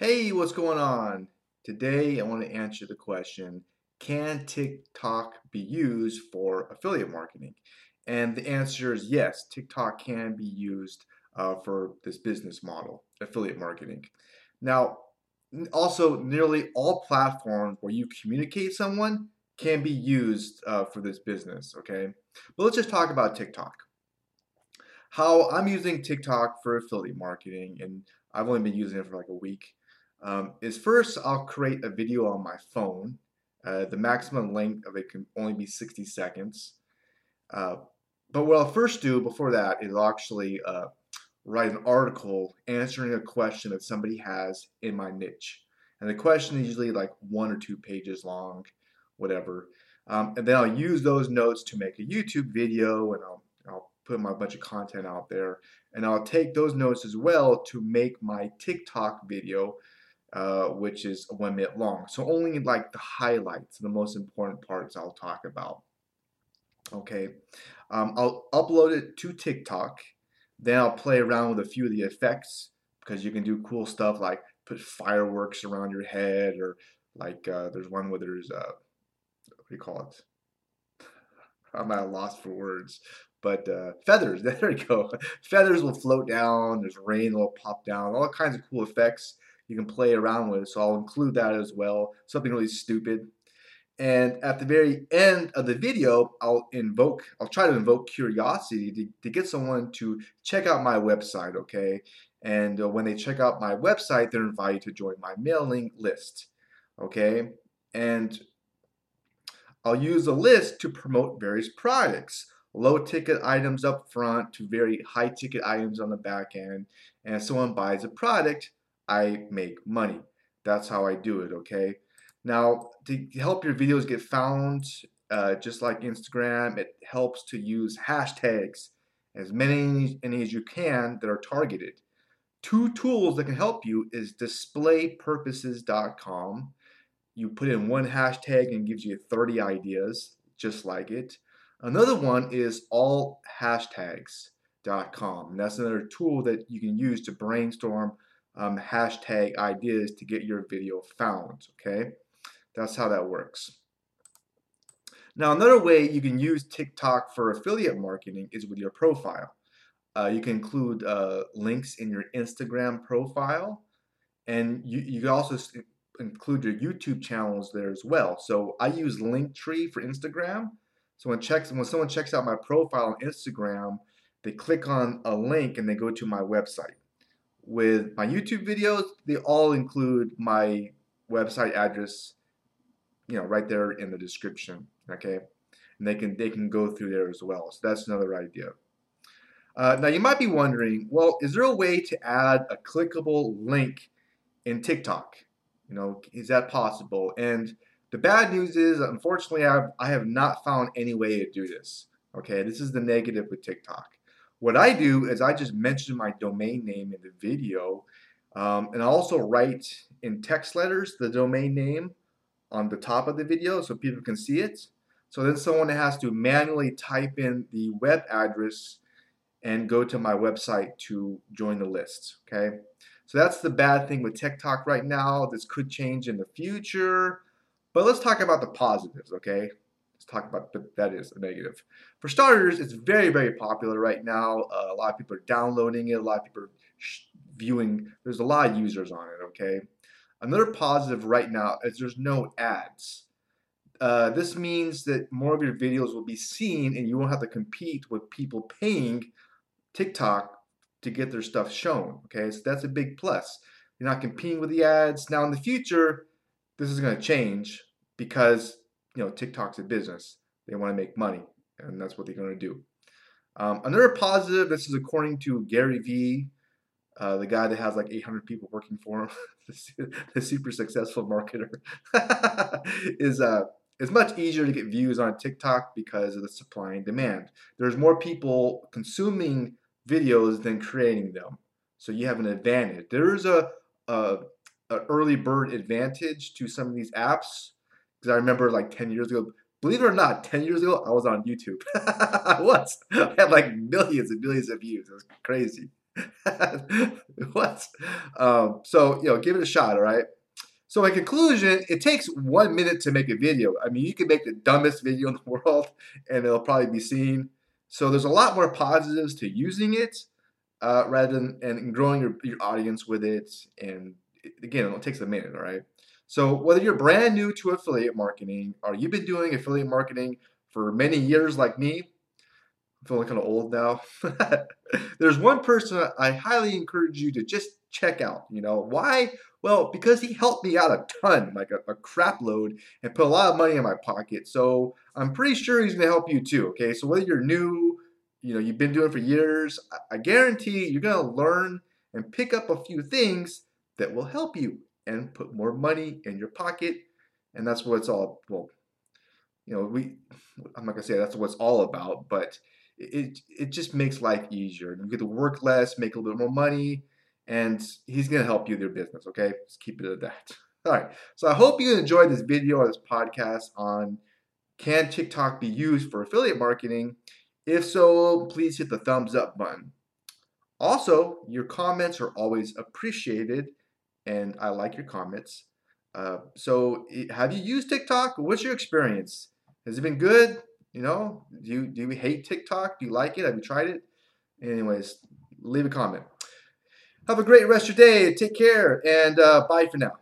Hey, what's going on? Today I want to answer the question Can TikTok be used for affiliate marketing? And the answer is yes, TikTok can be used uh, for this business model, affiliate marketing. Now, also, nearly all platforms where you communicate someone can be used uh, for this business, okay? But let's just talk about TikTok. How I'm using TikTok for affiliate marketing, and I've only been using it for like a week um, is first I'll create a video on my phone. Uh, the maximum length of it can only be 60 seconds. Uh, but what I'll first do before that is I'll actually uh, write an article answering a question that somebody has in my niche. And the question is usually like one or two pages long, whatever. Um, and then I'll use those notes to make a YouTube video and I'll, I'll put my bunch of content out there. And I'll take those notes as well to make my TikTok video uh, which is one minute long. So only like the highlights, the most important parts I'll talk about. Okay, um, I'll upload it to TikTok. Then I'll play around with a few of the effects because you can do cool stuff like put fireworks around your head or like uh, there's one where there's uh, what do you call it? I'm at a loss for words, but uh, feathers. There we go. feathers will float down. There's rain will pop down. All kinds of cool effects you can play around with. So I'll include that as well. Something really stupid. And at the very end of the video, I'll invoke, I'll try to invoke curiosity to, to get someone to check out my website, okay? And uh, when they check out my website, they're invited to join my mailing list, okay? And I'll use a list to promote various products, low ticket items up front to very high ticket items on the back end. And if someone buys a product, I make money. That's how I do it, okay? Now, to help your videos get found, uh, just like Instagram, it helps to use hashtags, as many, as you can that are targeted. Two tools that can help you is displaypurposes.com. You put in one hashtag and gives you 30 ideas, just like it. Another one is allhashtags.com. And that's another tool that you can use to brainstorm um, hashtag ideas to get your video found, okay? That's how that works. Now, another way you can use TikTok for affiliate marketing is with your profile. Uh, you can include uh, links in your Instagram profile, and you, you can also include your YouTube channels there as well. So I use Linktree for Instagram. So when checks when someone checks out my profile on Instagram, they click on a link and they go to my website with my YouTube videos, they all include my website address, you know, right there in the description. Okay, and they can they can go through there as well. So that's another idea. Uh, now you might be wondering, well, is there a way to add a clickable link in TikTok? You know, is that possible? And the bad news is, unfortunately, I've, I have not found any way to do this. Okay, this is the negative with TikTok. What I do is I just mention my domain name in the video um, and I also write in text letters the domain name on the top of the video so people can see it. So then someone has to manually type in the web address and go to my website to join the list, okay? So that's the bad thing with TikTok right now. This could change in the future. But let's talk about the positives, okay? Talk about, but that is a negative. For starters, it's very, very popular right now. Uh, a lot of people are downloading it. A lot of people are viewing. There's a lot of users on it, okay? Another positive right now is there's no ads. Uh, this means that more of your videos will be seen and you won't have to compete with people paying TikTok to get their stuff shown, okay? So that's a big plus. You're not competing with the ads. Now in the future, this is going to change because you know, TikTok's a business. They want to make money, and that's what they're going to do. Um, another positive, this is according to Gary Vee, uh, the guy that has like 800 people working for him, the super successful marketer, is uh, it's much easier to get views on TikTok because of the supply and demand. There's more people consuming videos than creating them, so you have an advantage. There is a, a, a early bird advantage to some of these apps because I remember like 10 years ago, believe it or not, 10 years ago, I was on YouTube. I was. I had like millions and millions of views. It was crazy. what? Um, so, you know, give it a shot, all right? So in conclusion, it takes one minute to make a video. I mean, you can make the dumbest video in the world and it'll probably be seen. So there's a lot more positives to using it uh, rather than and growing your, your audience with it. And again, it takes a minute, all right? So whether you're brand new to affiliate marketing or you've been doing affiliate marketing for many years like me, I'm feeling kind of old now. There's one person I highly encourage you to just check out. You know, why? Well, because he helped me out a ton, like a, a crap load, and put a lot of money in my pocket. So I'm pretty sure he's going to help you too. Okay, so whether you're new, you know, you've been doing for years, I, I guarantee you're going to learn and pick up a few things that will help you and put more money in your pocket. And that's what it's all. Well, you know, we. I'm not gonna say that's what it's all about, but it it just makes life easier. You get to work less, make a little bit more money, and he's gonna help you with your business. Okay, just keep it at that. All right. So I hope you enjoyed this video or this podcast on can TikTok be used for affiliate marketing? If so, please hit the thumbs up button. Also, your comments are always appreciated, and I like your comments. Uh, so, have you used TikTok? What's your experience? Has it been good? You know, do you do you hate TikTok? Do you like it? Have you tried it? Anyways, leave a comment. Have a great rest of your day. Take care and uh, bye for now.